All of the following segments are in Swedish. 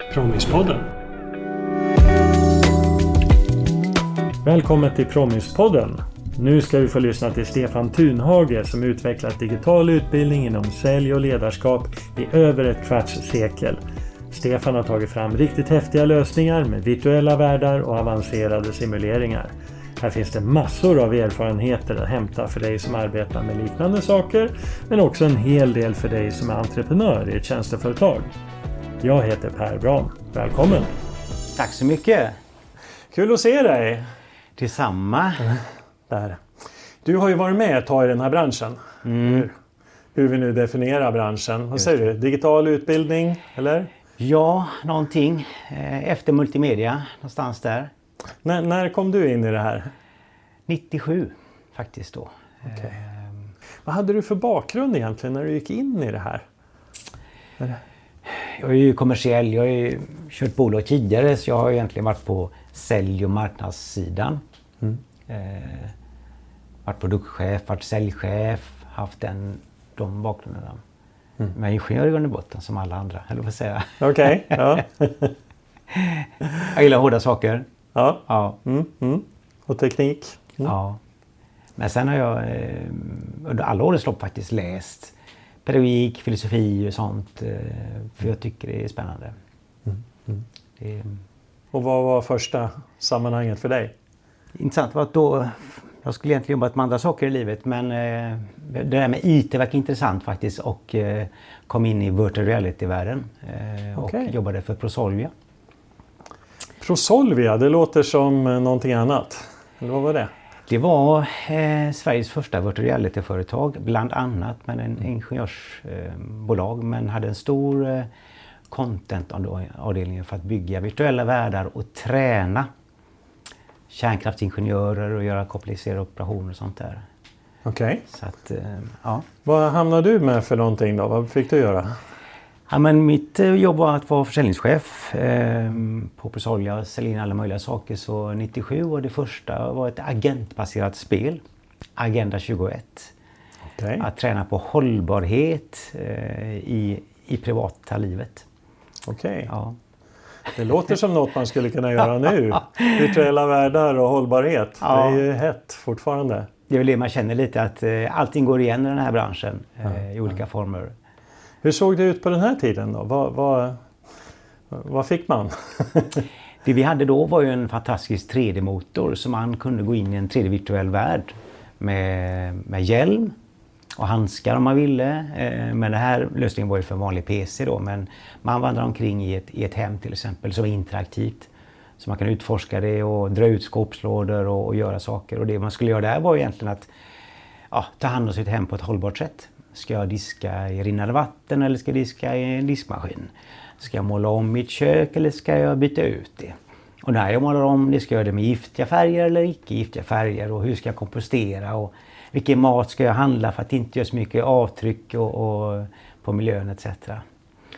Promispodden. Välkommen till Promispodden. Nu ska vi få lyssna till Stefan Thunhage som utvecklat digital utbildning inom sälj och ledarskap i över ett kvarts sekel. Stefan har tagit fram riktigt häftiga lösningar med virtuella världar och avancerade simuleringar. Här finns det massor av erfarenheter att hämta för dig som arbetar med liknande saker, men också en hel del för dig som är entreprenör i ett tjänsteföretag. Jag heter Per Braun. Välkommen! Tack så mycket! Kul att se dig! Detsamma! Där. Du har ju varit med ett tag i den här branschen. Mm. Hur vi nu definierar branschen. Vad säger du? Digital utbildning, eller? Ja, någonting. Eh, Efter multimedia, någonstans där. När, när kom du in i det här? 97 faktiskt då. Okej. Ehm, Vad hade du för bakgrund egentligen när du gick in i det här? Jag är ju kommersiell, jag har ju kört bolag tidigare så jag har egentligen varit på sälj och marknadssidan. Mm. Eh, varit produktchef, varit säljchef, haft den, de bakgrunderna. Mm. Men ingenjör i grund och botten som alla andra, eller vad säger jag? Okej, ja. Jag gillar hårda saker. ja. Ja. Mm, mm. Och teknik? Mm. Ja. Men sen har jag eh, under alla årens lopp faktiskt läst pedagogik, filosofi och sånt. Eh, för jag tycker det är spännande. Mm, mm. Det Och vad var första sammanhanget för dig? intressant var att då, jag skulle egentligen jobbat med andra saker i livet men eh, det där med IT verkar intressant faktiskt och eh, kom in i virtual reality-världen och jobbade för Prosolvia. Prosolvia, det låter som någonting annat. Eller vad var det? Det var eh, Sveriges första virtual reality-företag, bland annat med en ingenjörsbolag eh, men hade en stor eh, content-avdelning för att bygga virtuella världar och träna kärnkraftsingenjörer och göra komplicerade operationer och sånt där. Okej. Så att, eh, ja. Vad hamnade du med för någonting då? Vad fick du göra? Ja, men mitt eh, jobb var att vara försäljningschef eh, på Prosolja och sälja in alla möjliga saker. Så 97 var det första var ett agentbaserat spel, Agenda 21. Okej. Att träna på hållbarhet eh, i, i privata livet. Okej. Ja. Det låter som något man skulle kunna göra nu. Virtuella världar och hållbarhet. Ja. Det är ju hett fortfarande. Det är väl det man känner lite att eh, allting går igen i den här branschen eh, i olika former. Hur såg det ut på den här tiden då? Vad, vad, vad fick man? Det vi hade då var ju en fantastisk 3D-motor så man kunde gå in i en 3D-virtuell värld med, med hjälm och handskar om man ville. Eh, men den här lösningen var ju för en vanlig PC då men man vandrar omkring i ett, i ett hem till exempel som är interaktivt. Så man kan utforska det och dra ut skåpslådor och, och göra saker. Och det man skulle göra där var egentligen att ja, ta hand om sitt hem på ett hållbart sätt. Ska jag diska i rinnande vatten eller ska jag diska i en diskmaskin? Ska jag måla om mitt kök eller ska jag byta ut det? Och när jag målar om det, ska jag göra det med giftiga färger eller icke giftiga färger? Och hur ska jag kompostera? Och vilken mat ska jag handla för att inte göra så mycket avtryck och, och på miljön etc.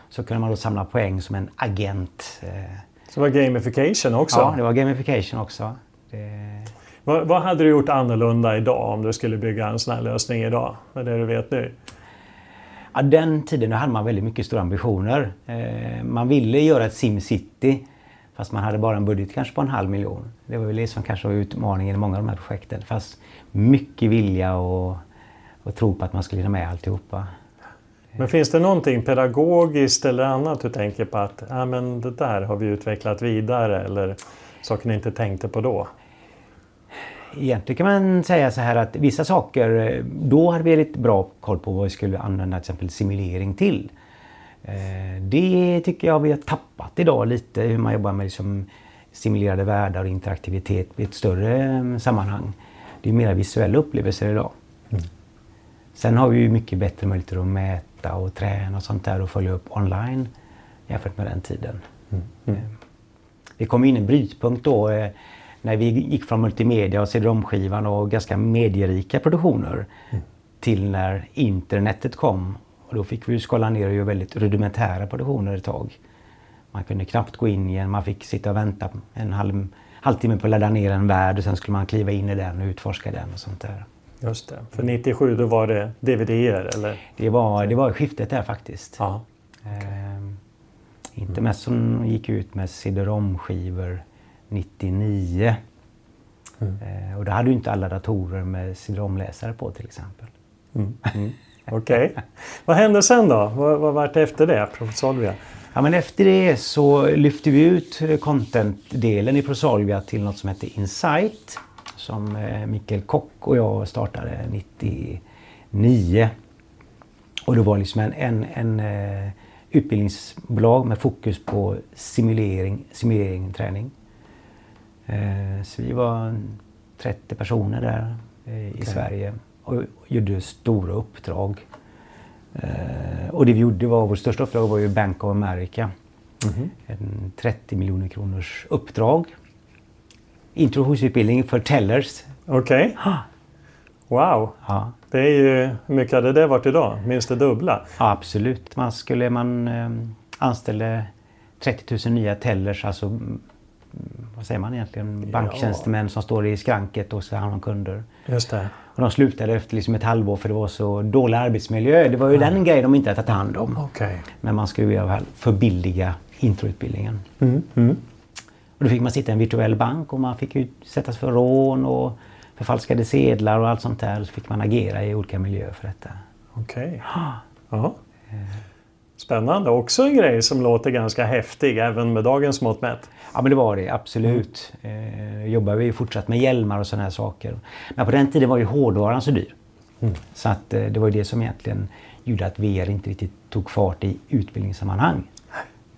Så kunde man då samla poäng som en agent. eh. Så det var gamification också. Ja, det var gamification också. Det, Vad, vad hade du gjort annorlunda idag om du skulle bygga en sån här lösning idag? Med det du vet nu. Ja, den tiden hade man väldigt mycket stora ambitioner. Eh, man ville göra ett SimCity fast man hade bara en budget kanske på en halv miljon. Det var väl det som kanske var utmaningen i många av de här projekten. Fast mycket vilja och, och tro på att man skulle hinna med alltihopa. Men finns det någonting pedagogiskt eller annat du tänker på att ja, men det där har vi utvecklat vidare eller saker ni inte tänkte på då? Egentligen kan man säga så här att vissa saker, eh, då hade vi lite bra koll på vad vi skulle använda till exempel simulering till. Eh, Det tycker jag vi har tappat idag lite, hur man jobbar med liksom simulerade världar och interaktivitet i ett större eh, sammanhang. Det är mer visuella upplevelser idag. Sen har vi ju mycket bättre möjligheter att mäta och träna och sånt där och följa upp online jämfört med den tiden. Mm. Det kom in en brytpunkt då eh, när vi gick från multimedia och CD-ROM-skivan och ganska medierika produktioner till när internetet kom. Och då fick vi ju skala ner och göra väldigt rudimentära produktioner ett tag. Man kunde knappt gå in i en, man fick sitta och vänta en halv, halvtimme på att ladda ner en värld och sen skulle man kliva in i den och utforska den och sånt där. Just det. För 97 då var det DVD-er eller? Det var, det var skiftet där faktiskt. Ja. Ehm, Intermesson gick ut med CD-ROM-skivor 99. Mm. Eh, och då hade ju inte alla datorer med CD-ROM-läsare på till exempel. Okej. Vad hände sen då? Vad, vad vart det efter det? Prosolvia? Ja, men efter det så lyfte vi ut content-delen i Prosolvia till något som hette Insight. Som eh, Mikael Kock och jag startade 99. Och det var liksom en, en, en eh, utbildningsbolag med fokus på simulering, simulering träning. Eh, så vi var 30 personer där eh, i Sverige och gjorde stora uppdrag. Eh, och det vi gjorde var, vårt största uppdrag var ju Bank of America. En 30 miljoner kronors uppdrag. Introduktionsutbildning för tellers. Okej. Wow. Ja, Det är ju, hur mycket hade det varit idag? Minst det dubbla? ja, absolut. Man skulle man anställde 30 000 nya tellers, alltså mm, vad säger man egentligen? Banktjänstemän som står i skranket och ha hand om kunder. Just det. Och de slutade efter liksom ett halvår för det var så dålig arbetsmiljö. Det var ju den grejen de inte hade tagit hand om. Okej. Men man skulle fall förbilliga introutbildningen. Mm. Mm. Och då fick man sitta i en virtuell bank och man fick utsättas för rån och förfalskade sedlar och allt sånt där. Så fick man agera i olika miljöer för detta. Okej. Ja. Spännande. Också en grej som låter ganska häftig även med dagens mått mätt. Ja men det var det, absolut. Eh, jobbade vi fortsatt med hjälmar och sådana här saker. Men på den tiden var ju hårdvaran så dyr. Så att eh, det var ju det som egentligen gjorde att VR inte riktigt tog fart i utbildningssammanhang.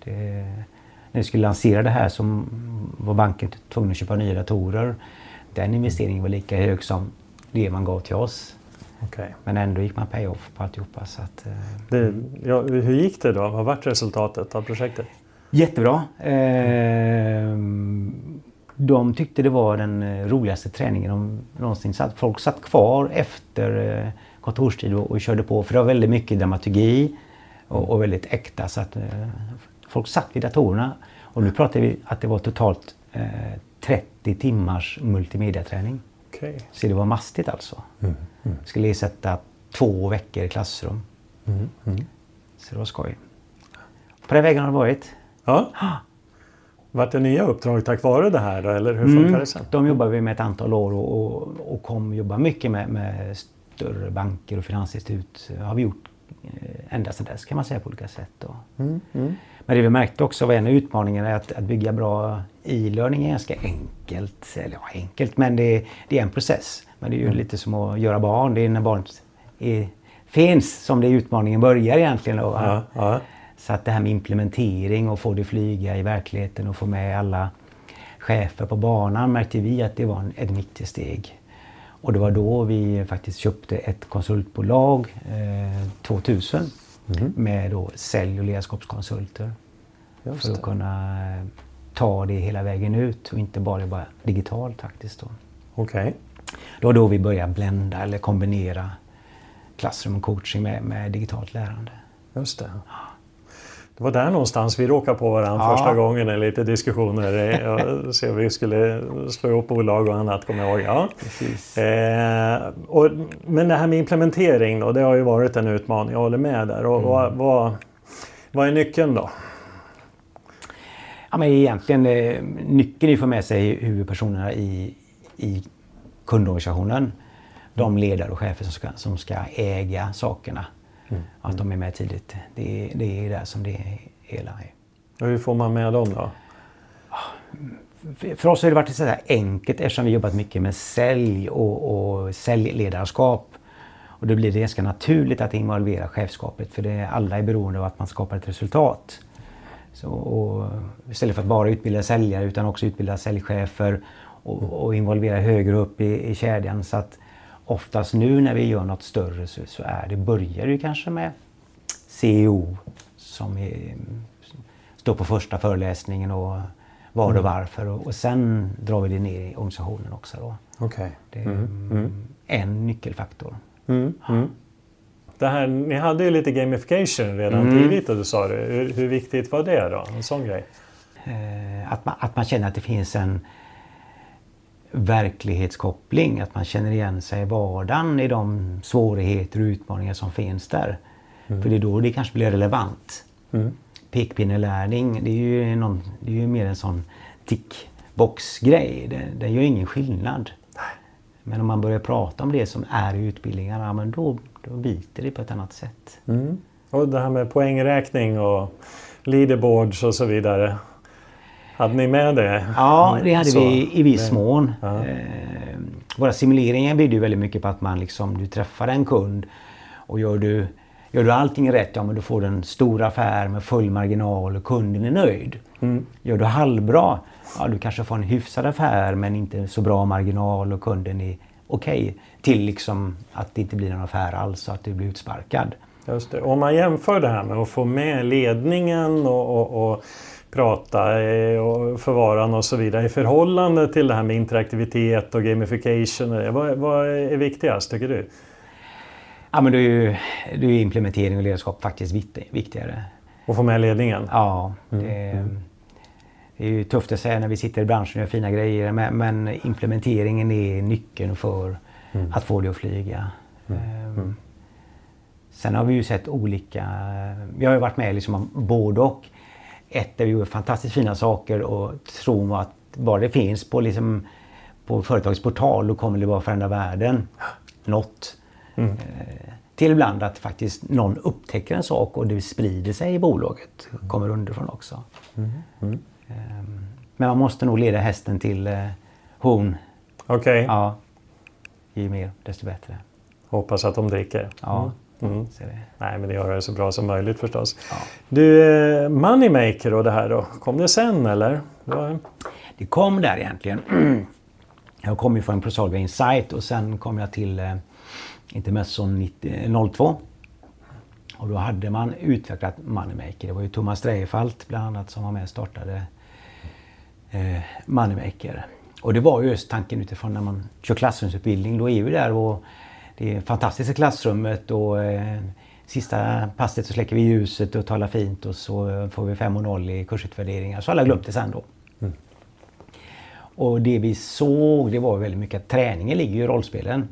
Det, när vi skulle lansera det här så var banken tvungen att köpa nya datorer. Den investeringen var lika hög som det man gav till oss. Okej. Men ändå gick man pay-off på alltihopa. Så att, eh, Det, ja, hur gick det då? Vad vart resultatet av projektet? Jättebra. Ehm, De tyckte det var den eh, roligaste träningen de någonsin satt. Folk satt kvar efter eh, kontorstid och, och körde på. För det var väldigt mycket dramaturgi och, och väldigt äkta. Så att eh, folk satt vid datorerna. Och nu pratar vi att det var totalt eh, 30 timmars multimediaträning. Okej. Så det var mastigt alltså. Skulle ersätta två veckor i klassrum. Så det var skoj. På den vägen har det varit. Ja. Vart det nya uppdrag tack vare det här då? Eller hur funkar det sen? De jobbar vi med ett antal år och, och, och kom jobba mycket med, med större banker och finansinstitut. har vi gjort eh, ända sedan dess kan man säga på olika sätt. Då. Mm, Men det vi märkte också var en av utmaningarna är att, att bygga bra e-learning är ganska enkelt. Eller ja, enkelt men det, det är en process. Men det är ju lite som att göra barn. Det är när barnet är, finns som det utmaningen börjar egentligen. Då? Ja, ja. Så att det här med implementering och få det flyga i verkligheten och få med alla chefer på banan märkte vi att det var en, ett viktigt steg. Och det var då vi faktiskt köpte ett konsultbolag eh, 2000 med då sälj och ledarskapskonsulter. Just För att det. kunna ta det hela vägen ut och inte bara, bara digitalt faktiskt. Då. Det var då vi började blända eller kombinera klassrum och coaching med, med digitalt lärande. Just det. Det var där någonstans vi råkade på varandra Ja. första gången i lite diskussioner. Se vi skulle slå ihop bolag och annat, kommer jag ihåg. Ja. Eh, och, men det här med implementering då, det har ju varit en utmaning. Jag håller med där. Och, vad, vad, vad är nyckeln då? Ja, men egentligen eh, nyckeln att få med sig huvudpersonerna i, i kundorganisationen. De ledare och chefer som ska, som ska äga sakerna. Att de är med tidigt. Det, är- det är där som det hela är. Och hur får man med dem då? För- För oss har det varit så här enkelt eftersom vi jobbat mycket med sälj och, och säljledarskap. Och då blir det ganska naturligt att involvera chefskapet för det, alla är beroende av att man skapar ett resultat. Så, och istället för att bara utbilda säljare utan också utbilda säljchefer och, och involvera högre upp i, i kedjan. Så att oftast nu när vi gör något större så, så är det, börjar det kanske med CEO som är, står på första föreläsningen och vad och varför. Och, och sen drar vi det ner i organisationen också. Då. Okej. Det är mm, en nyckelfaktor. Mm, mm. Det här, ni hade ju lite gamification redan Mm. tidigt och du sa det. Hur, hur viktigt var det då? En sån grej? Eh, att, man, att man känner att det finns en verklighetskoppling. Att man känner igen sig i vardagen i de svårigheter och utmaningar som finns där. För det är då det kanske blir relevant. pekpinnelärning, det är ju, någon, det är ju mer en sån tickbox-grej. Den, den gör ingen skillnad. Men om man börjar prata om det som är i utbildningarna, men då, då biter det på ett annat sätt. Mm. Och det här med poängräkning och leaderboards och så vidare. Hade ni med det? Ja, det hade Så, vi i viss mån. Ja. Eh, våra simuleringar bygger ju väldigt mycket på att man liksom, du träffar en kund och gör du, gör du allting rätt, ja men du får en stor affär med full marginal och kunden är nöjd. Mm. Gör du halvbra, ja du kanske får en hyfsad affär men inte så bra marginal och kunden är okej. Till liksom att det inte blir någon affär alls och att du blir utsparkad. Just det. Om man jämför det här med att få med ledningen och, och, och prata eh, och förvararna och så vidare i förhållande till det här med interaktivitet och gamification. eh, Vad, vad är viktigast tycker du? Ja men då är ju då är implementering och ledarskap faktiskt vikt- viktigare. Att få med ledningen? Ja, det, det är ju tufft att säga när vi sitter i branschen och gör fina grejer men, men implementeringen är nyckeln för att få det att flyga. Ehm, Sen har vi ju sett olika, vi har ju varit med liksom om både och. Ett där vi gjorde fantastiskt fina saker och tror att bara det finns på, liksom, på företagets portal då kommer det bara förändra världen. Något. Eh, till ibland att faktiskt någon upptäcker en sak och det sprider sig i bolaget. Kommer underifrån också. Ehm, Men man måste nog leda hästen till eh, horn. Okej, Ja. Ju mer desto bättre. hoppas att de dricker. Ja. Mm. Det. Nej, men det gör det så bra som möjligt förstås. Ja. Du, eh, Moneymaker och det här då, kom det sen eller? Vad- Det kom där egentligen. Jag kom ju från Prosolvia Insight och sen kom jag till eh, Intermesson 90 02. Och då hade man utvecklat Moneymaker. Det var ju Thomas Dreifalt bland annat som var med och startade eh, Moneymaker. Och det var ju just tanken utifrån när man kör klassrumsutbildning. Då är vi där och det är fantastiskt i klassrummet och eh, sista passet så släcker vi ljuset och talar fint och så får vi 5 och 0 i kursutvärderingar. Så alla glömt det sen då. Och det vi såg det var väldigt mycket att träningen ligger i rollspelen.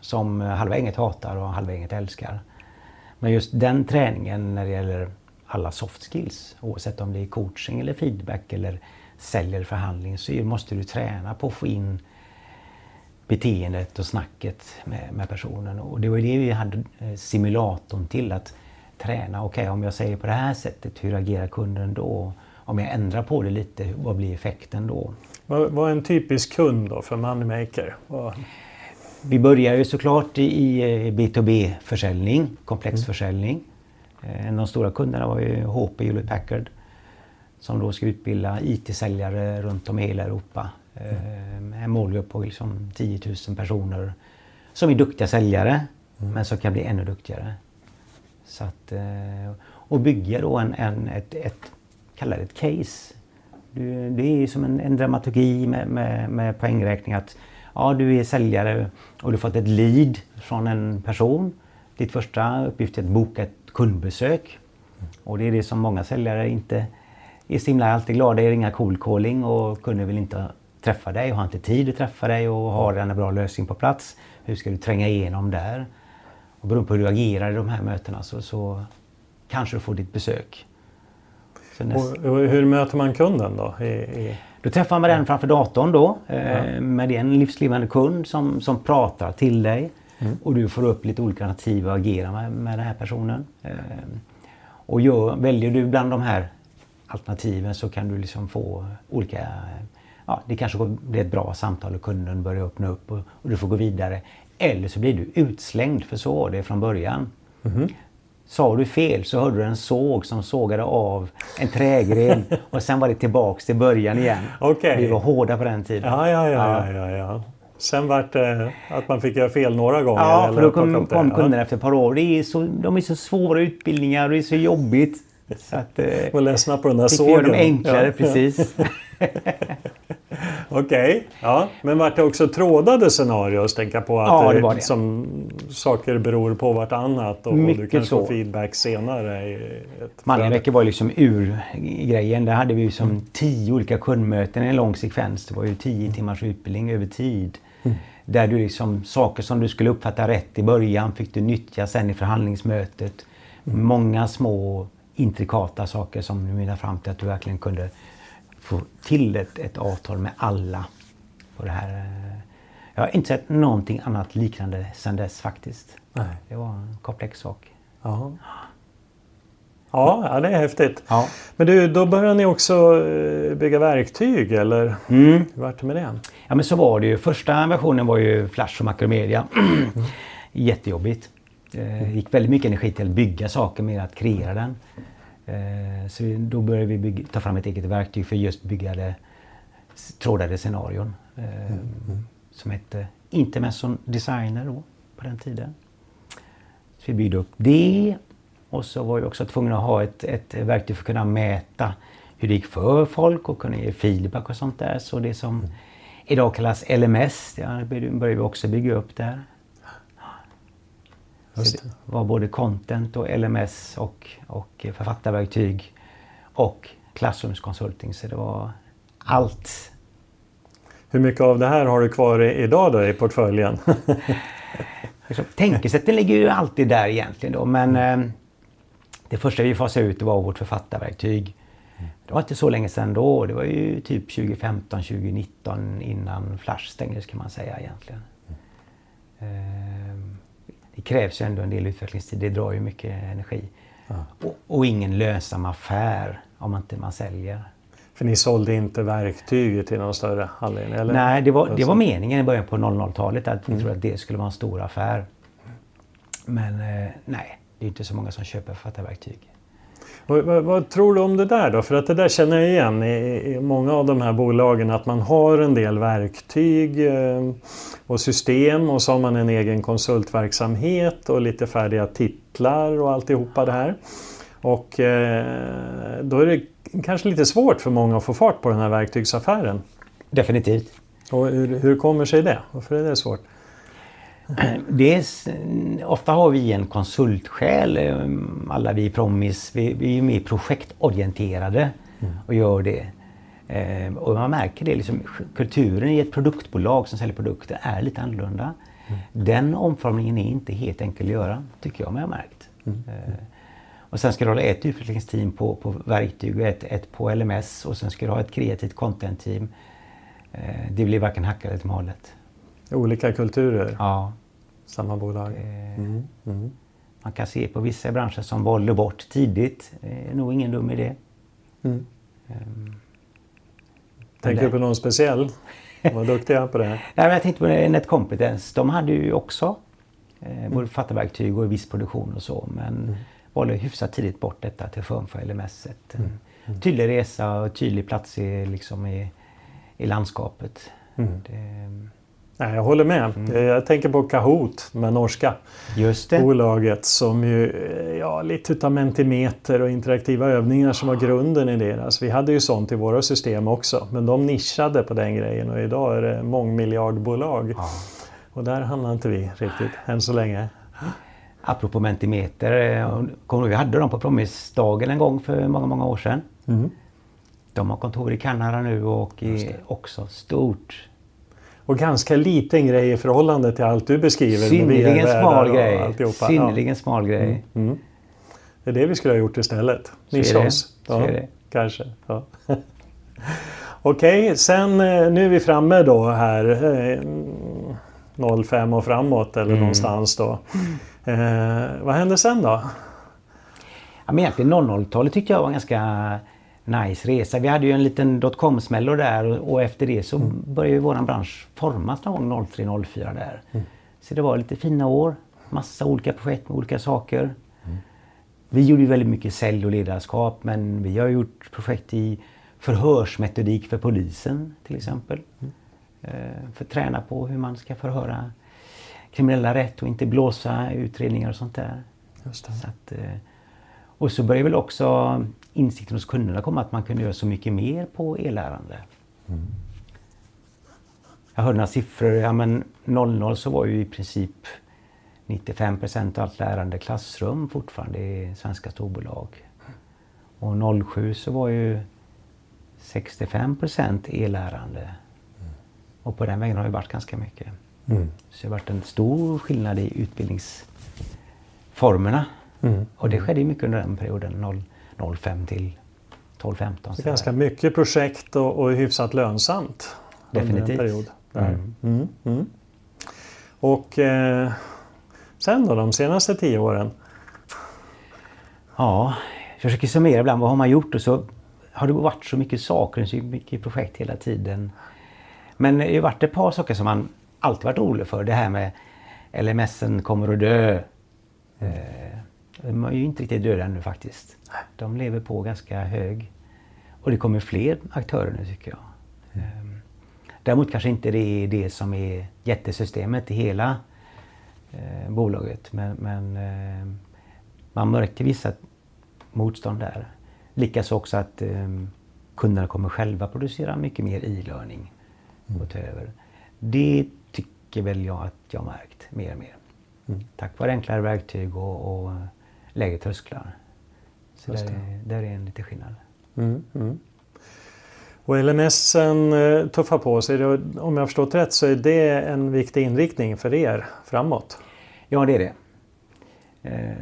Som halva gänget hatar och halva gänget älskar. Men just den träningen när det gäller alla soft skills, oavsett om det är coaching eller feedback eller sälj eller förhandling, så måste du träna på att få in beteendet och snacket med, med personen. Och det var det vi hade eh, simulatorn till att träna. Okej, om jag säger på det här sättet, hur agerar kunden då? Om jag ändrar på det lite, vad blir effekten då? Vad, vad är en typisk kund då för Moneymaker? Vad- Vi börjar ju såklart i i B2B-försäljning, komplexförsäljning. Eh, En av de stora kunderna var ju HP Hewlett Packard som då ska utbilda IT-säljare runt om i hela Europa. Eh, En målgrupp på liksom 10 000 personer som är duktiga säljare men som kan bli ännu duktigare. Så att, eh, och bygga då en, en, ett, ett, kalla det ett case. Du, det är som en, en dramaturgi med, med, med poängräkning att ja, du är säljare och du har fått ett lead från en person. Ditt första uppgift är att boka ett kundbesök. Och det är det som många säljare inte är så himla alltid glada i. Ringa cold calling och kunden vill inte träffa dig och har inte tid att träffa dig och har en bra lösning på plats. Hur ska du tränga igenom där? Och beroende på hur du agerar i de här mötena så, så kanske du får ditt besök. Näst, Och, och hur möter man kunden då? I, i, då träffar man den framför datorn då. Eh, med en livslevande kund som, som pratar till dig. Och du får upp lite olika alternativ att agera med, med den här personen. Eh, och gör, väljer du bland de här alternativen så kan du liksom få olika... Ja, det kanske blir ett bra samtal och kunden börjar öppna upp och, och du får gå vidare. Eller så blir du utslängd, för så var det från början. Sa du fel så hörde du en såg som sågade av en trägren och sen var det tillbaks till början igen. Okej. Vi var hårda på den tiden. ja, ja, ja, ja, ja, ja. Sen vart det att man fick göra fel några gånger? Ja, eller för då kom, kom kunderna efter ett par år. Det är så, de är så svåra utbildningar och det är så jobbigt. Så att, eh, var ledsna på den där fick sågen. vi göra dem enklare, Ja, precis. Okej, ja. men vart det också trådade scenarios? Tänka på att Ja, det var det. Som, saker beror på vartannat och, och du kan få så. feedback senare. I ett var liksom ur-grejen. Där hade vi ju som tio olika kundmöten i en lång sekvens. Det var ju tio timmars utbildning över tid. Där du liksom, saker som du skulle uppfatta rätt i början fick du nyttja sen i förhandlingsmötet. Många små intrikata saker som mynnade fram till att du verkligen kunde få till ett, ett avtal med alla. På det här. Jag har inte sett någonting annat liknande sedan dess faktiskt. Nej. Det var en komplex sak. Ja. Ja, det är häftigt. Ja. Men du, då började ni också eh, bygga verktyg eller Mm. hur vart det med det? Ja men så var det ju. Första versionen var ju Flash och Macromedia. Jättejobbigt. Eh, gick väldigt mycket energi till att bygga saker mer att kreera den. Eh, så då började vi bygga, ta fram ett eget verktyg för just byggade trådade scenarion. Eh, Som hette Intermesson Designer då, på den tiden. Så vi byggde upp det. Och så var vi också tvungna att ha ett, ett verktyg för att kunna mäta hur det gick för folk och kunna ge feedback och sånt där. Så det som idag kallas LMS, det började vi också bygga upp där. Det var både content och LMS och, och författarverktyg och klassrumskonsulting. Så det var allt. Hur mycket av det här har du kvar idag då i portföljen? Tänkesätten ligger ju alltid där egentligen då men eh, det första vi fasade ut var vårt författarverktyg. Det var inte så länge sedan då. Det var ju typ 2015, 2019 innan Flash stängdes kan man säga egentligen. Eh, Det krävs ju ändå en del utvecklingstid. Det drar ju mycket energi. Och, och ingen lönsam affär om inte man säljer. För ni sålde inte verktyg till någon större anledning? Eller? Nej, det var, det Alltså- var meningen i början på 00-talet att vi trodde att det skulle vara en stor affär. Men eh, nej, det är inte så många som köper författarverktyg. Vad, vad, vad tror du om det där då? För att det där känner jag igen i, i många av de här bolagen att man har en del verktyg eh, och system och så har man en egen konsultverksamhet och lite färdiga titlar och alltihopa det här. Och eh, då är det kanske lite svårt för många att få fart på den här verktygsaffären. Definitivt. Och hur, hur kommer sig det? Varför är det svårt? Det är, ofta har vi en konsultsjäl, eh, alla vi i Promis. Vi, vi är mer projektorienterade och gör det. Eh, och man märker det, liksom, kulturen i ett produktbolag som säljer produkter är lite annorlunda. Den omformningen är inte helt enkel att göra, tycker jag mig ha märkt. Eh, och sen ska du ha ett utvecklingsteam på, på verktyg och ett, ett på LMS och sen ska du ha ett kreativt content-team. Eh, det blir varken hacka eller malet. Olika kulturer, Ja. samma bolag. Eh, Mm, mm. Man kan se på vissa branscher som valde bort tidigt. Det är nog ingen dum idé. Mm. Tänker du på någon speciell? Vad duktiga på det här. Nej, men jag tänkte på Net Competence. De hade ju också eh, både författarverktyg och viss produktion och så. Men valde hyfsat tidigt bort detta till förmån för LMS. Ett, en Tydlig resa och tydlig plats i, liksom i, i landskapet. Mm. Det, Nej, jag håller med. Jag tänker på Kahoot med norska just det. bolaget som ju, eh, ja, lite utav Mentimeter och interaktiva övningar som var grunden i deras. Vi hade ju sånt i våra system också, men de nischade på den grejen och idag är det mångmiljardbolag. Ja. Och där hamnar inte vi riktigt, än så länge. Apropå Mentimeter. eh, Kommer vi hade dem på Promisdagen en gång för många, många år sedan. Mm. De har kontor i Kanada nu och är också stort. Och ganska liten grej i förhållande till allt du beskriver. Synnerligen smal grej. Synnerligen smal grej. Ja. Mm. Det är det vi skulle ha gjort istället. Nischa oss. Det. Kanske. Ja. Okej, sen eh, nu är vi framme då här. eh, 05 och framåt eller Mm. någonstans då. Eh, vad hände sen då? Ja, men egentligen 00-talet tyckte jag var ganska nice resa. Vi hade ju en liten dotcom-smällor där och, och efter det så började ju våran bransch formas någon gång 03-04 där. Så det var lite fina år. Massa olika projekt med olika saker. Vi gjorde ju väldigt mycket sälj och ledarskap men vi har gjort projekt i förhörsmetodik för polisen till exempel. Eh, för att träna på hur man ska förhöra kriminella rätt och inte blåsa utredningar och sånt där. Just det. Så att, eh, och så började väl också insikten hos kunderna komma att man kunde göra så mycket mer på e-lärande. Jag hörde några siffror. Ja, men 00 så var ju i princip 95 procent av allt lärande klassrum fortfarande i svenska storbolag. Och 07 så var ju 65 procent e-lärande. Och på den vägen har det varit ganska mycket. Mm. Så det har varit en stor skillnad i utbildningsformerna. Mm. Och det skedde mycket under den perioden, 05 till 12-15. Så ganska mycket projekt och, och hyfsat lönsamt. Definitivt. Under en period där. Mm. Mm, mm. Och eh, sen då, de senaste tio åren? Ja, jag försöker summera ibland. Vad har man gjort? Och så har det varit så mycket saker, så mycket projekt hela tiden. Men det har varit ett par saker som man alltid varit orolig för. Det här med LMSen kommer att dö. Mm. De är ju inte riktigt döda ännu faktiskt. De lever på ganska hög. Och det kommer fler aktörer nu tycker jag. Mm. Däremot kanske inte det är det som är jättesystemet i hela eh, bolaget. Men, men eh, man märker vissa motstånd där. Likaså också att eh, kunderna kommer själva producera mycket mer e-learning och ta över. Det tycker väl jag att jag märkt mer och mer. Mm. Tack vare enklare verktyg och, och lägre trösklar. Så där är, där är en lite skillnad. Mm, mm. Och LMS eh, tuffar på sig. Om jag förstått rätt så är det en viktig inriktning för er framåt? Ja, det är det. Eh,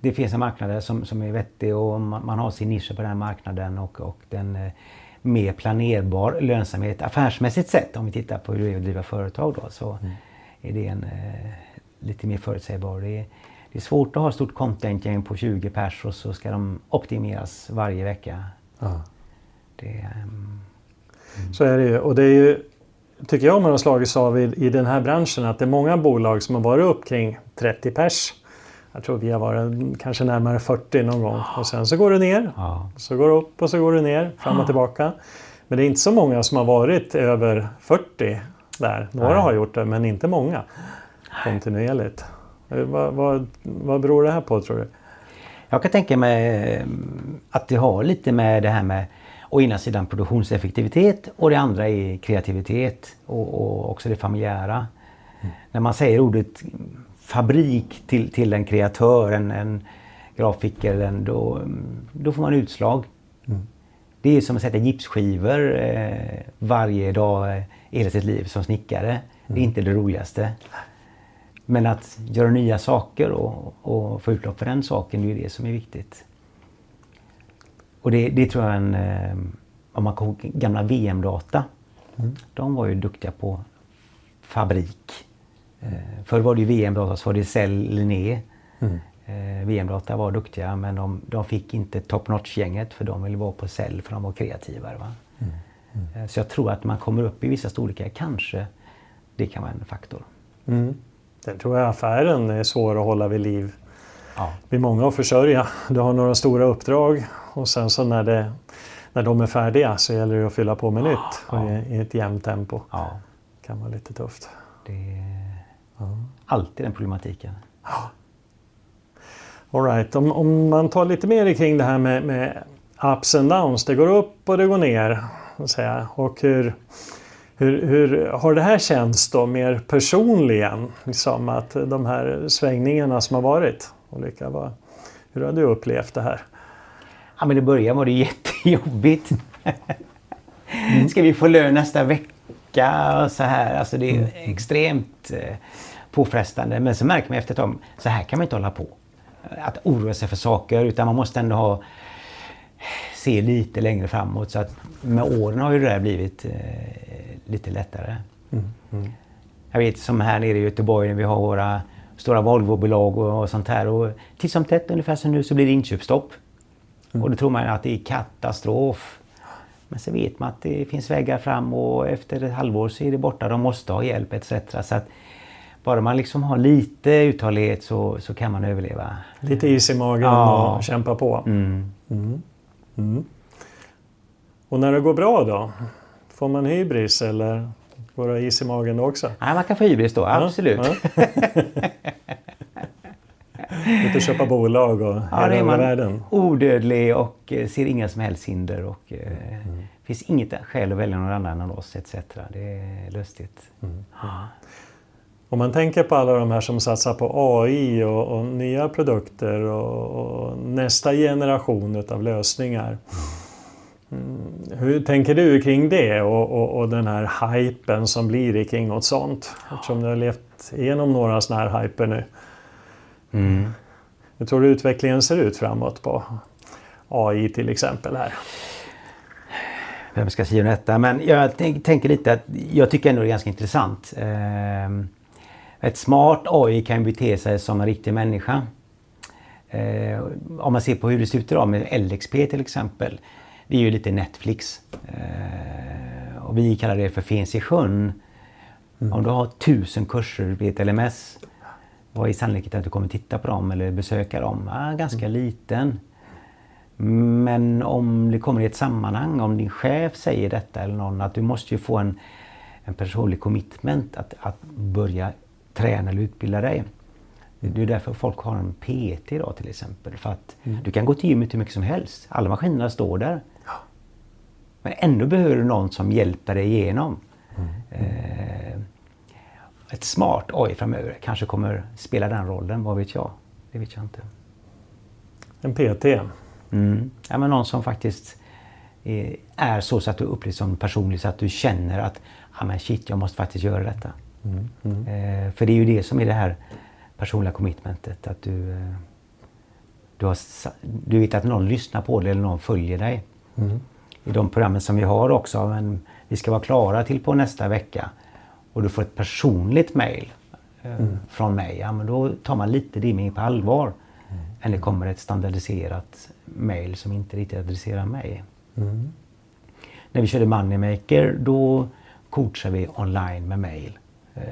det finns en marknad som, som är vettig och man har sin nisch på den marknaden och, och den eh, mer planerbar lönsamhet affärsmässigt sett om vi tittar på hur det är att driva företag då så mm. är det en eh, lite mer förutsägbar. Det är, det är svårt att ha ett stort content på 20 pers och så ska de optimeras varje vecka. Ja. Det, um, Så är det ju. Och det är ju, tycker jag man har slagits av i, i den här branschen att det är många bolag som har varit upp kring 30 pers. Jag tror vi har varit kanske närmare 40 någon gång. Och sen så går det ner. Ja. Så går det upp och så går det ner, fram och tillbaka. Men det är inte så många som har varit över 40 där. Några Nej. har gjort det, men inte många kontinuerligt. Eh, vad, vad, vad beror det här på tror du? Jag kan tänka mig eh, att det har lite med det här med å ena sidan produktionseffektivitet och det andra är kreativitet och, och också det familjära. Mm. När man säger ordet fabrik till, till en kreatör, en, en grafiker, en, då, då får man utslag. Mm. Det är som att sätta gipsskivor eh, varje dag i hela sitt liv som snickare. Mm. Det är mm. inte det roligaste. Men att göra nya saker och, och få utlopp för den saken, det är det som är viktigt. Och det, det tror jag en, eh, om man kommer ihåg gamla VM-data. Mm. De var ju duktiga på fabrik. Eh, förr var det ju VM-data, så var det Cell Linné. Mm. Eh, VM-data var duktiga men de, de fick inte top notch-gänget för de ville vara på Cell för de var kreativare. Va? Mm. Mm. Så jag tror att man kommer upp i vissa storlekar, kanske det kan vara en faktor. Mm. Sen tror jag affären är svår att hålla vid liv. Ja. Det är många att försörja. Du har några stora uppdrag och sen så när, det, när de är färdiga så gäller det att fylla på med ja. nytt ja. I, i, ett jämnt tempo. Ja. Det kan vara lite tufft. Det är ja. alltid den problematiken. Ja. All right. om, om man tar lite mer kring det här med, med ups and downs. Det går upp och det går ner. Och hur, hur, hur, har det här känts då mer personligen? Liksom att de här svängningarna som har varit olika. Vad, hur har du upplevt det här? Ja, men I början var det jättejobbigt. Mm. Ska vi få lön nästa vecka? Och så här. Alltså det är mm. extremt eh, påfrestande. Men så märker man efter ett tag, så här kan man inte hålla på. Att oroa sig för saker utan man måste ändå ha se lite längre framåt. Så att med åren har ju det där blivit eh, lite lättare. Mm. Mm. Jag vet som här nere i Göteborg när vi har våra stora Volvobolag och, och sånt här. Och titt som tätt ungefär som nu så blir det inköpsstopp. Mm. Och då tror man att det är katastrof. Men så vet man att det finns vägar fram och efter ett halvår så är det borta. De måste ha hjälp etc. Så att bara man liksom har lite uthållighet så, så kan man överleva. Lite is i magen ja. och kämpa på. Mm. Mm. Mm. Och när det går bra då? Får man hybris eller går det is i magen då också? Ja, man kan få hybris då, absolut. Ja, Lite köpa bolag och ja, hela man världen. odödlig och eh, ser inga som helst hinder. Och, eh, mm. finns inget skäl att välja någon annan än oss etc. Det är lustigt. Mm. Om man tänker på alla de här som satsar på AI och, och nya produkter och, och, nästa generation av lösningar. Mm. Hur tänker du kring det och, och, och, den här hypen som blir kring något sånt? Eftersom du har levt igenom några sådana här hyper nu. Mm. Hur tror du utvecklingen ser ut framåt på AI till exempel här? Vem ska säga detta? Men jag tänker lite att jag tycker ändå det är ganska intressant. Ehm, ett smart AI kan bete sig som en riktig människa. Ehm, om man ser på hur det ser ut idag med LXP till exempel. Det är ju lite Netflix. Ehm, och vi kallar det för Fens i sjön. Mm. Om du har tusen kurser i ett LMS, vad är sannolikheten att du kommer titta på dem eller besöka dem? Ja, ganska mm. liten. Men om det kommer i ett sammanhang, om din chef säger detta eller någon, att du måste ju få en, en personlig commitment att, att börja träna eller utbilda dig. Det är därför folk har en PT idag till exempel. För att mm. du kan gå till gymmet hur mycket som helst. Alla maskinerna står där. Ja. Men ändå behöver du någon som hjälper dig igenom. Mm. Eh, ett smart AI framöver kanske kommer spela den rollen, vad vet jag? Det vet jag inte. En PT? Mm. Ja, men någon som faktiskt är så, så att du upplevs som personlig så att du känner att ah, men shit, jag måste faktiskt göra detta. Mm. Mm. Eh, för det är ju det som är det här personliga commitmentet. Att du, eh, du, har, du vet att någon lyssnar på dig eller någon följer dig. Mm. I de programmen som vi har också, men vi ska vara klara till på nästa vecka och du får ett personligt mail eh, mm. från mig, ja, men då tar man lite det mer på allvar. Mm. Än det kommer ett standardiserat mail som inte riktigt adresserar mig. Mm. När vi körde Moneymaker då coachade vi online med mail. Eh,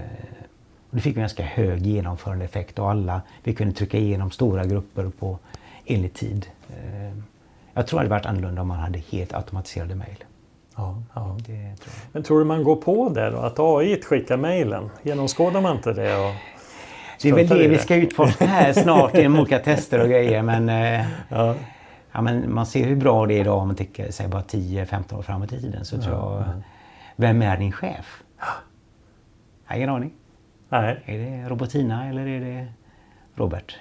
och det fick en ganska hög genomförande effekt och alla, vi kunde trycka igenom stora grupper på enlig tid. Eh, jag tror det hade varit annorlunda om man hade helt automatiserade mejl. Ja, ja. Tror Men tror du man går på det då? Att AI skickar mejlen? Genomskådar man inte det? Och det är väl det, det vi ska utforska här snart genom olika tester och grejer. Men, eh, ja. ja. men man ser hur bra det är idag om man tycker säg bara 10-15 år framåt i tiden. Så ja, tror jag, Vem är din chef? Jag har ingen aning. Nej. Är det Robotina eller är det Robert?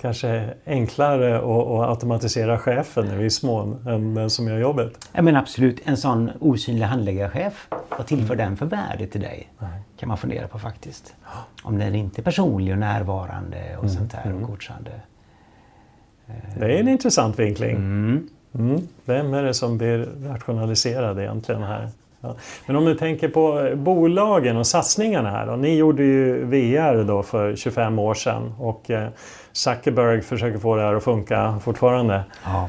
kanske enklare att, att automatisera chefen i viss mån än den som gör jobbet. Ja, men absolut, en sån osynlig handläggarchef, vad tillför mm. den för värde till dig? Nej. kan man fundera på faktiskt. Om den inte är personlig och närvarande och mm. sånt där och mm. coachande. Det är en intressant vinkling. Mm. Mm. Vem är det som blir rationaliserad egentligen här? Ja. Men om du tänker på bolagen och satsningarna här. Då. Ni gjorde ju VR då för 25 år sedan och eh, Zuckerberg försöker få det här att funka fortfarande. Ja.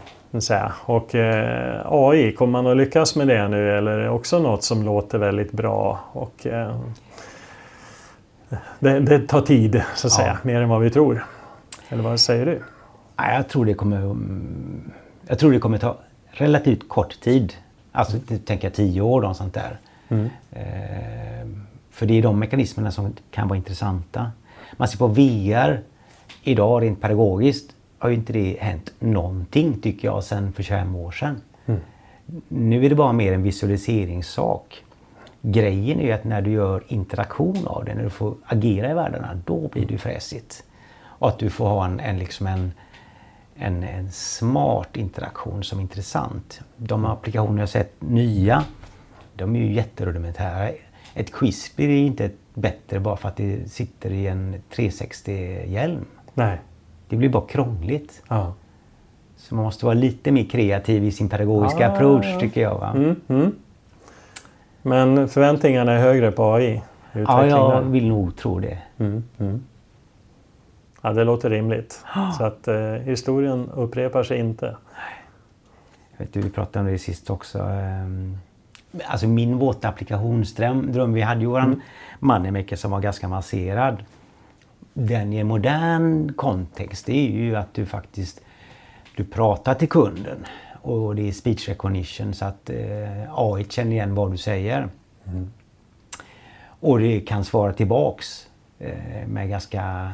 Och eh, AI, kommer man att lyckas med det nu eller är det också något som låter väldigt bra? Och, eh, det, det, tar tid så att ja. säga, mer än vad vi tror. Eller vad säger du? Jag tror det kommer, jag tror det kommer ta relativt kort tid Alltså tänker jag tio år och sånt där. Mm. Eh, för det är de mekanismerna som kan vara intressanta. Man ser på VR idag rent pedagogiskt har ju inte det hänt någonting tycker jag sedan för 25 år sedan. Mm. Nu är det bara mer en visualiseringssak. Grejen är ju att när du gör interaktion av det, när du får agera i världarna, då blir det ju fräsigt. Och att du får ha en, en, liksom en en, en smart interaktion som är intressant. De applikationer jag sett nya, de är ju jätterudimentära. Ett quiz blir inte bättre bara för att det sitter i en 360-hjälm. Nej. Det blir bara krångligt. Ja. Så man måste vara lite mer kreativ i sin pedagogiska ah. approach tycker jag. Mm, mm. Men förväntningarna är högre på AI? Ja, jag vill nog tro det. Mm, mm. Ja, det låter rimligt. Så att eh, historien upprepar sig inte. Vet du, vi pratade om det sist också. Ehm, alltså min våta applikationsdröm. Vi hade ju våran mm. Moneymaker som var ganska masserad. Den i en modern kontext det är ju att du faktiskt du pratar till kunden. Och det är speech recognition så att eh, AI känner igen vad du säger. Mm. Och det kan svara tillbaks eh, med ganska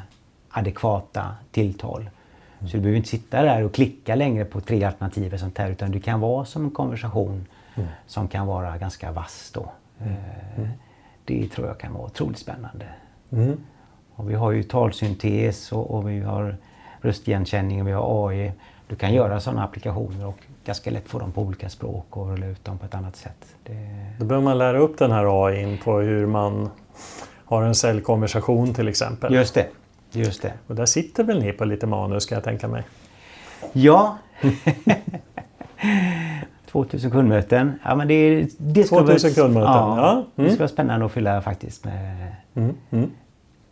adekvata tilltal. Mm. Så du behöver inte sitta där och klicka längre på tre alternativ och sånt här utan du kan vara som en konversation mm. som kan vara ganska vass då. Mm. Eh, det tror jag kan vara otroligt spännande. Mm. Och vi har ju talsyntes och, och, vi har röstigenkänning och vi har AI. Du kan göra sådana applikationer och ganska lätt få dem på olika språk och rulla ut dem på ett annat sätt. Det... Då behöver man lära upp den här AI på hur man har en säljkonversation till exempel. Just det. Just det. Och där sitter väl ni på lite manus kan jag tänka mig? Ja. 2000 kundmöten. Ja, men det, det 2000 kundmöten, ja. ja. Mm. Det skulle vara spännande att fylla faktiskt med... Mm. Mm.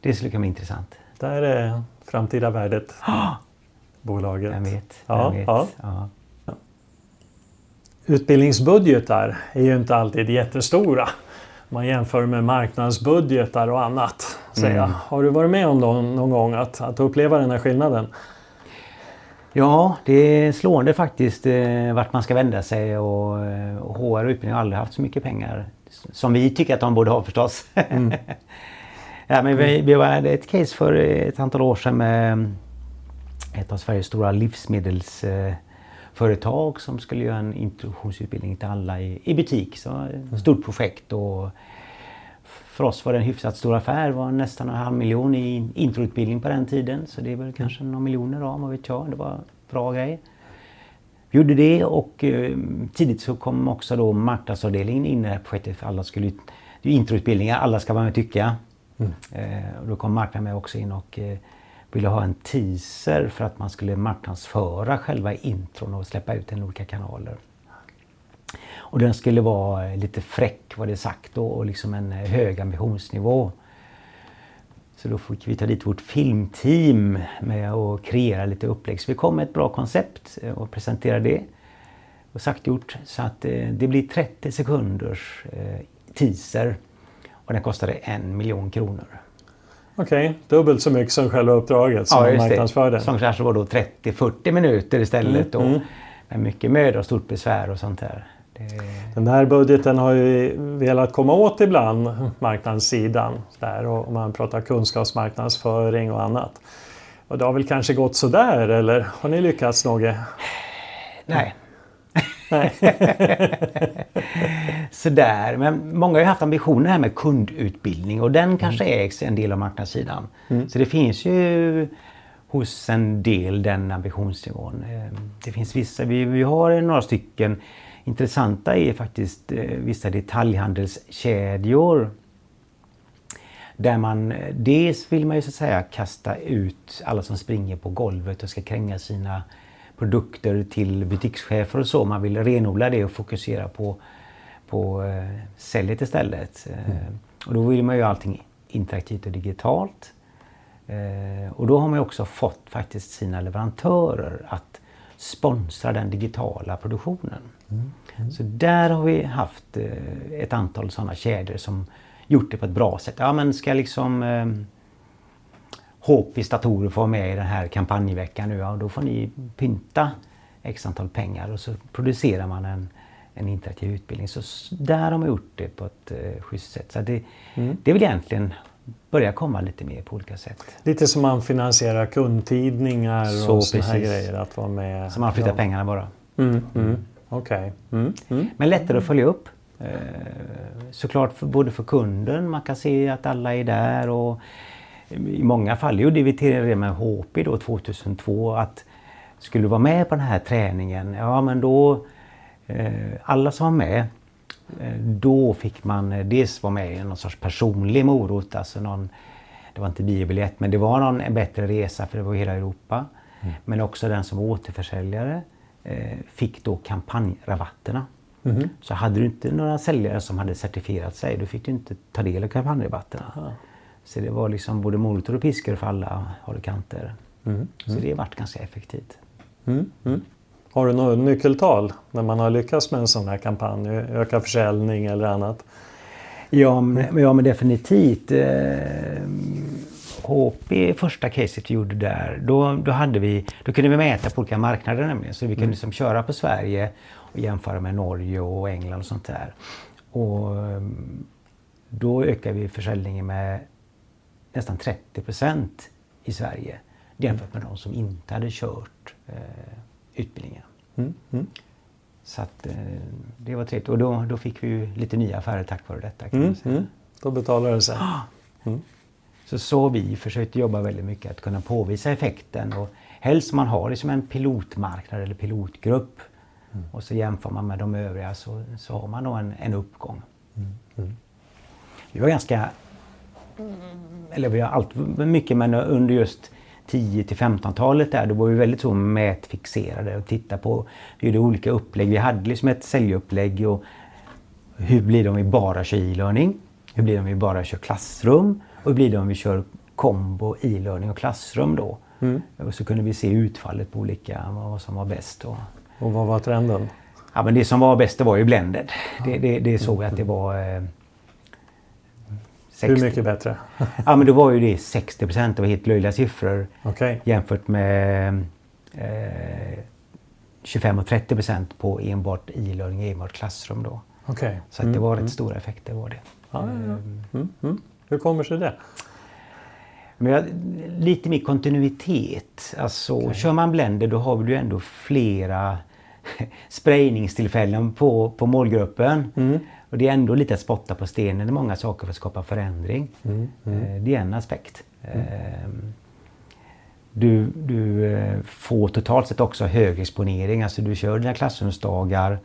Det skulle kunna bli intressant. Där är framtida värdet. Bolaget. Jag vet. Ja, vet. Ja. ja. Utbildningsbudgetar är ju inte alltid jättestora. Man jämför med marknadsbudgetar och annat. Säga. Mm. Har du varit med om någon, någon gång att, att uppleva den här skillnaden? Ja, det är slående faktiskt eh, vart man ska vända sig och, eh, och HR och utbildning har aldrig haft så mycket pengar som vi tycker att de borde ha förstås. Mm. ja, men vi, vi hade ett case för ett antal år sedan med ett av Sveriges stora livsmedelsföretag som skulle göra en introduktionsutbildning till alla i, i butik. Så ett mm. stort projekt och för oss var det en hyfsat stor affär. Det var nästan en halv miljon i introutbildning på den tiden. Så det är väl kanske några miljoner då, vad vet jag. Det var en bra grej. Vi gjorde det och eh, tidigt så kom också då marknadsavdelningen in i det här projektet. För alla skulle, det är introutbildningar, alla ska vara med och tycka. Mm. Eh, och då kom marknaden med också in och eh, ville ha en teaser för att man skulle marknadsföra själva intron och släppa ut den i olika kanaler. Och den skulle vara lite fräck var det sagt då, och liksom en hög ambitionsnivå. Så då fick vi ta dit vårt filmteam med att kreera lite upplägg. Så vi kom med ett bra koncept eh, och presenterade det. Och sagt gjort. Så att eh, det blir 30 sekunders eh, teaser. Och den kostade en miljon kronor. Okej, okay. dubbelt så mycket som själva uppdraget som ja, marknadsförde. Som kanske var då 30-40 minuter istället. Mm, mm. Med mycket möda och stort besvär och sånt där. Den här budgeten har ju velat komma åt ibland, marknadssidan. Där, och man pratar kunskapsmarknadsföring och annat. Och det har väl kanske gått sådär eller har ni lyckats något? Nej. Sådär, men många har ju haft ambitioner här med kundutbildning och den kanske mm. ägs en del av marknadssidan. Mm. Så det finns ju hos en del den ambitionsnivån. Ehm, det finns vissa, vi, vi har några stycken intressanta är faktiskt eh, vissa detaljhandelskedjor. Där man, eh, dels vill man ju så att säga kasta ut alla som springer på golvet och ska kränga sina produkter till butikschefer och så. Man vill renodla det och fokusera på, på eh, säljet istället. Mm. och då vill man ju allting interaktivt och digitalt. Eh, och då har man ju också fått faktiskt sina leverantörer att sponsra den digitala produktionen. Mm. Mm. Så där har vi haft eh, ett antal sådana kedjor som gjort det på ett bra sätt. Ja men ska liksom eh, HPs datorer få vara med i den här kampanjveckan nu, ja då får ni pynta x antal pengar och så producerar man en, en interaktiv utbildning. Så där har man gjort det på ett eh, schysst sätt. Så det, mm. det är väl egentligen börja komma lite mer på olika sätt. Lite som man finansierar kundtidningar så och sådana här grejer. Att vara med. Så man flyttar ja. pengarna bara. Mm, mm. Okej. Okay. Mm, mm. Men lättare att följa upp. Eh, såklart för, både för kunden, man kan se att alla är där och i många fall gjorde vi till det med HP då 2002 att skulle du vara med på den här träningen, ja men då eh, alla som var med Eh, då fick man eh, dels vara med i någon sorts personlig morot, alltså någon, det var inte biobiljett men det var någon, en bättre resa för det var hela Europa. Mm. Men också den som var återförsäljare eh, fick då kampanjrabatterna. Mm. Så hade du inte några säljare som hade certifierat sig, då fick du inte ta del av kampanjrabatterna. Aha. Så det var liksom både morötter och piskor för alla håll och kanter. Mm. Så det har varit ganska effektivt. Mm. Mm. Har du något nyckeltal när man har lyckats med en sån här kampanj? Öka försäljning eller annat? Ja, men, ja, men definitivt. Eh, HP, första caset vi gjorde där, då, då, hade vi, då kunde vi mäta på olika marknader nämligen. Så vi kunde mm. liksom köra på Sverige och jämföra med Norge och England och sånt där. Och ehm, då ökade vi försäljningen med nästan 30 procent i Sverige jämfört med de som inte hade kört eh, utbildningen. Mm. Mm. Så att, eh, det var trevligt och då, då fick vi lite nya affärer tack vare detta. Kan mm. säga. Mm. Då betalar det sig. Mm. Så så vi försökte jobba väldigt mycket att kunna påvisa effekten och helst man har liksom en pilotmarknad eller pilotgrupp mm. och så jämför man med de övriga så, så har man då en, en uppgång. Vi var ganska, eller vi har alltid mycket men under just 10 till 15-talet där, då var vi väldigt så mätfixerade och tittade på hur det olika upplägg. Vi hade liksom ett säljupplägg och hur blir det om vi bara kör e-learning? Hur blir det om vi bara kör klassrum? Och hur blir det om vi kör kombo e-learning och klassrum då? Mm. Och så kunde vi se utfallet på olika, vad som var bäst. Då. Och vad var trenden? Ja, men det som var bäst det var ju blended. Det, det, det såg jag att det var... Eh, 60. Hur mycket bättre? ja men då var ju det 60 procent. Det var helt löjliga siffror. Okay. Jämfört med eh, 25 och 30 procent på enbart e-learning, enbart klassrum då. Okay. Så att det var mm. rätt stora effekter var det. Ja, ja. Ehm. Mm. Mm. Hur kommer sig det? Men jag, lite mer kontinuitet. Alltså, okay. Kör man Blender då har du ändå flera sprayningstillfällen på, på målgruppen. Mm. Och det är ändå lite att spotta på stenen. Är många saker för att skapa förändring. Mm. Mm. Eh, det är en aspekt. Mm. Ehm, du, du eh, får totalt sett också hög exponering. Alltså du kör dina klassrumsdagar.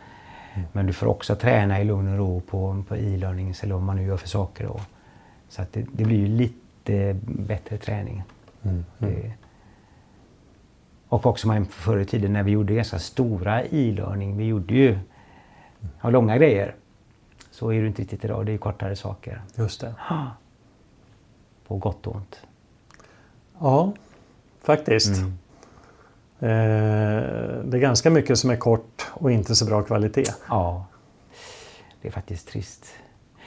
Mm. Men du får också träna i lugn och ro på, på e-learning eller vad man nu gör för saker. Då. Så att det, det blir ju lite bättre träning. Mm. Mm. Det, och också förr i tiden när vi gjorde ganska stora e-learning. Vi gjorde ju långa grejer. Så är det inte riktigt idag. Det är kortare saker. Just det. På gott och ont. Ja, faktiskt. Mm. Eh, det är ganska mycket som är kort och inte så bra kvalitet. Ja, det är faktiskt trist.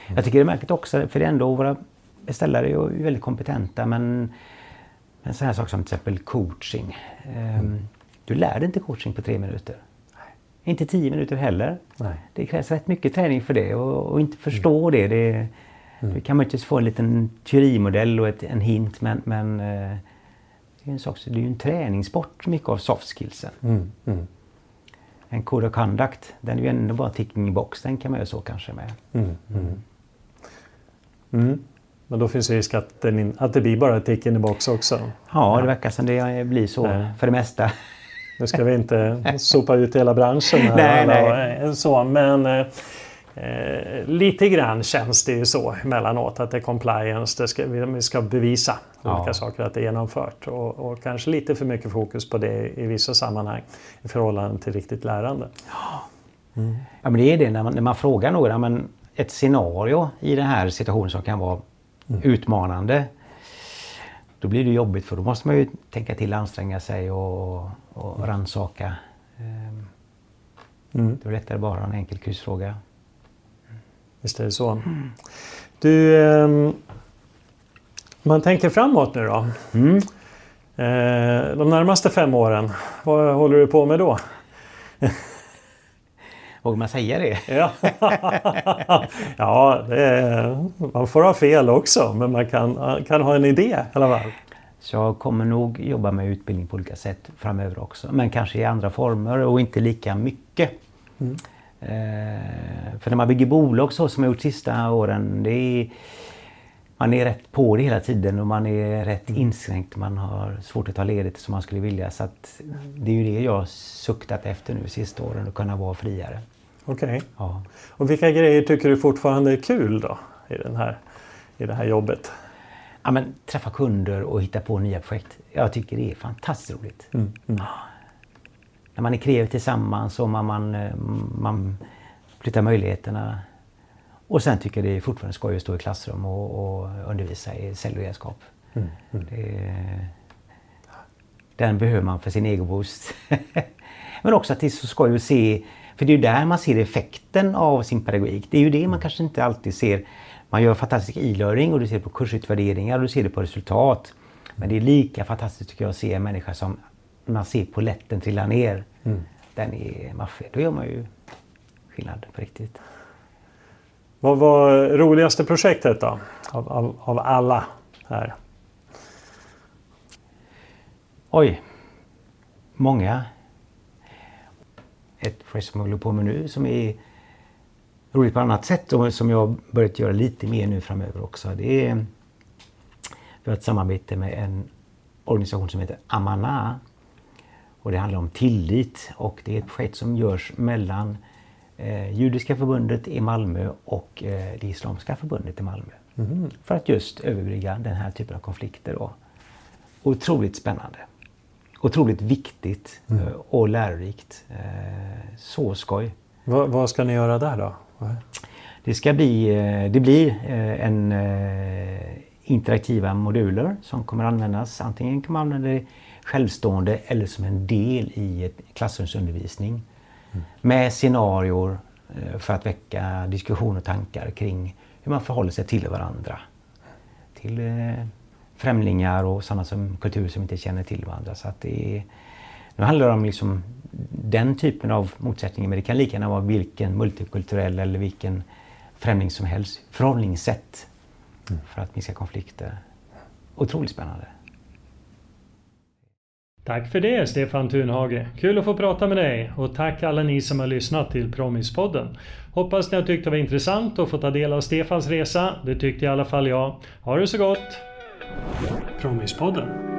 Mm. Jag tycker det är märkligt också, för det är ändå våra beställare är väldigt kompetenta men en sån här sak som till exempel coaching. Mm. Du lär dig inte coaching på tre minuter. Inte tio minuter heller. Nej. Det krävs rätt mycket träning för det och, och inte förstå mm. det. det mm. Du kan möjligtvis få en liten teorimodell och ett, en hint men, men eh, det är en sak, det är ju en träningssport mycket av soft skillsen. Mm. Mm. En code of conduct, den är ju ändå bara ticking box. Den kan man göra så kanske med. Mm. Mm. mm. Men då finns risk att, den, att det blir bara tick in i box också. Ja, det verkar som det blir så Nej. för det mesta. Nu ska vi inte sopa ut hela branschen här. nej, nej. Så, men eh, lite grann känns det ju så emellanåt att det är compliance, det ska, vi ska bevisa ja. olika saker att det är genomfört. Och, och, kanske lite för mycket fokus på det i vissa sammanhang i förhållande till riktigt lärande. Mm. Ja, men det är det när man, när man frågar några, men ett scenario i den här situationen som kan vara mm. utmanande. Då blir det jobbigt för då måste man ju tänka till, anstränga sig och, och rannsaka. Ehm, mm. Det lättare bara en enkel kryssfråga. Visst är det så. Du, eh, man tänker framåt nu då. Mm. Eh, de närmaste fem åren, vad håller du på med då? Vågar man säga det? Ja, ja det är, man får ha fel också men man kan, kan ha en idé i alla fall. Så jag kommer nog jobba med utbildning på olika sätt framöver också. Men kanske i andra former och inte lika mycket. Mm. Eh, för när man bygger bolag så som jag gjort sista åren, det är, man är rätt på det hela tiden och man är rätt mm. inskränkt. Man har svårt att ta ledigt som man skulle vilja. Så det är ju det jag suktat efter nu sista åren, att kunna vara friare. Okej. Okay. Ja. Och vilka grejer tycker du fortfarande är kul då i, den här, i det här jobbet? Ja, men, träffa kunder och hitta på nya projekt. Jag tycker det är fantastiskt roligt. Mm, mm. När man är kreativ tillsammans och man, man, eh, man flyttar möjligheterna. Och sen tycker jag det är fortfarande skoj att stå i klassrum och, och undervisa i cellberedskap. Mm, mm. den behöver man för sin egen boost. men också att det är så skoj att se för det är ju där man ser effekten av sin pedagogik. Det är ju det man kanske inte alltid ser. Man gör fantastisk e-learning och du ser på kursutvärderingar och du ser det på resultat. Men det är lika fantastiskt tycker jag att se en människa som man ser på lätten trilla ner. Mm. Den är maffig. Då gör man ju skillnad på riktigt. Vad var roligaste projektet då? Av, av, av alla här? Oj. Många ett projekt som jag håller på med nu som är roligt på annat sätt och som jag börjat göra lite mer nu framöver också. Det är, vi har ett samarbete med en organisation som heter Amana. Och det handlar om tillit och det är ett projekt som görs mellan eh, Judiska förbundet i Malmö och eh, det Islamiska förbundet i Malmö. Mm. För att just överbrygga den här typen av konflikter. Då. otroligt spännande. Otroligt viktigt mm. och lärorikt. Så skoj. Vad, vad ska ni göra där då? Det ska bli, det blir en interaktiva moduler som kommer användas. Antingen kan man använda det självstående eller som en del i ett klassrumsundervisning. Mm. Med scenarior eh, för att väcka diskussion och tankar kring hur man förhåller sig till varandra. Till eh, främlingar och sådana som kultur som inte känner till varandra. Så att det är, nu handlar det om liksom den typen av motsättningar men det kan lika gärna vara vilken multikulturell eller vilken främling som helst. Förhållningssätt mm. för att minska konflikter. Otroligt spännande. Tack för det Stefan Thunhage. Kul att få prata med dig och tack alla ni som har lyssnat till Promispodden. Hoppas ni har tyckt det var intressant att få ta del av Stefans resa. Det tyckte i alla fall jag. Ha det så gott! Promispodden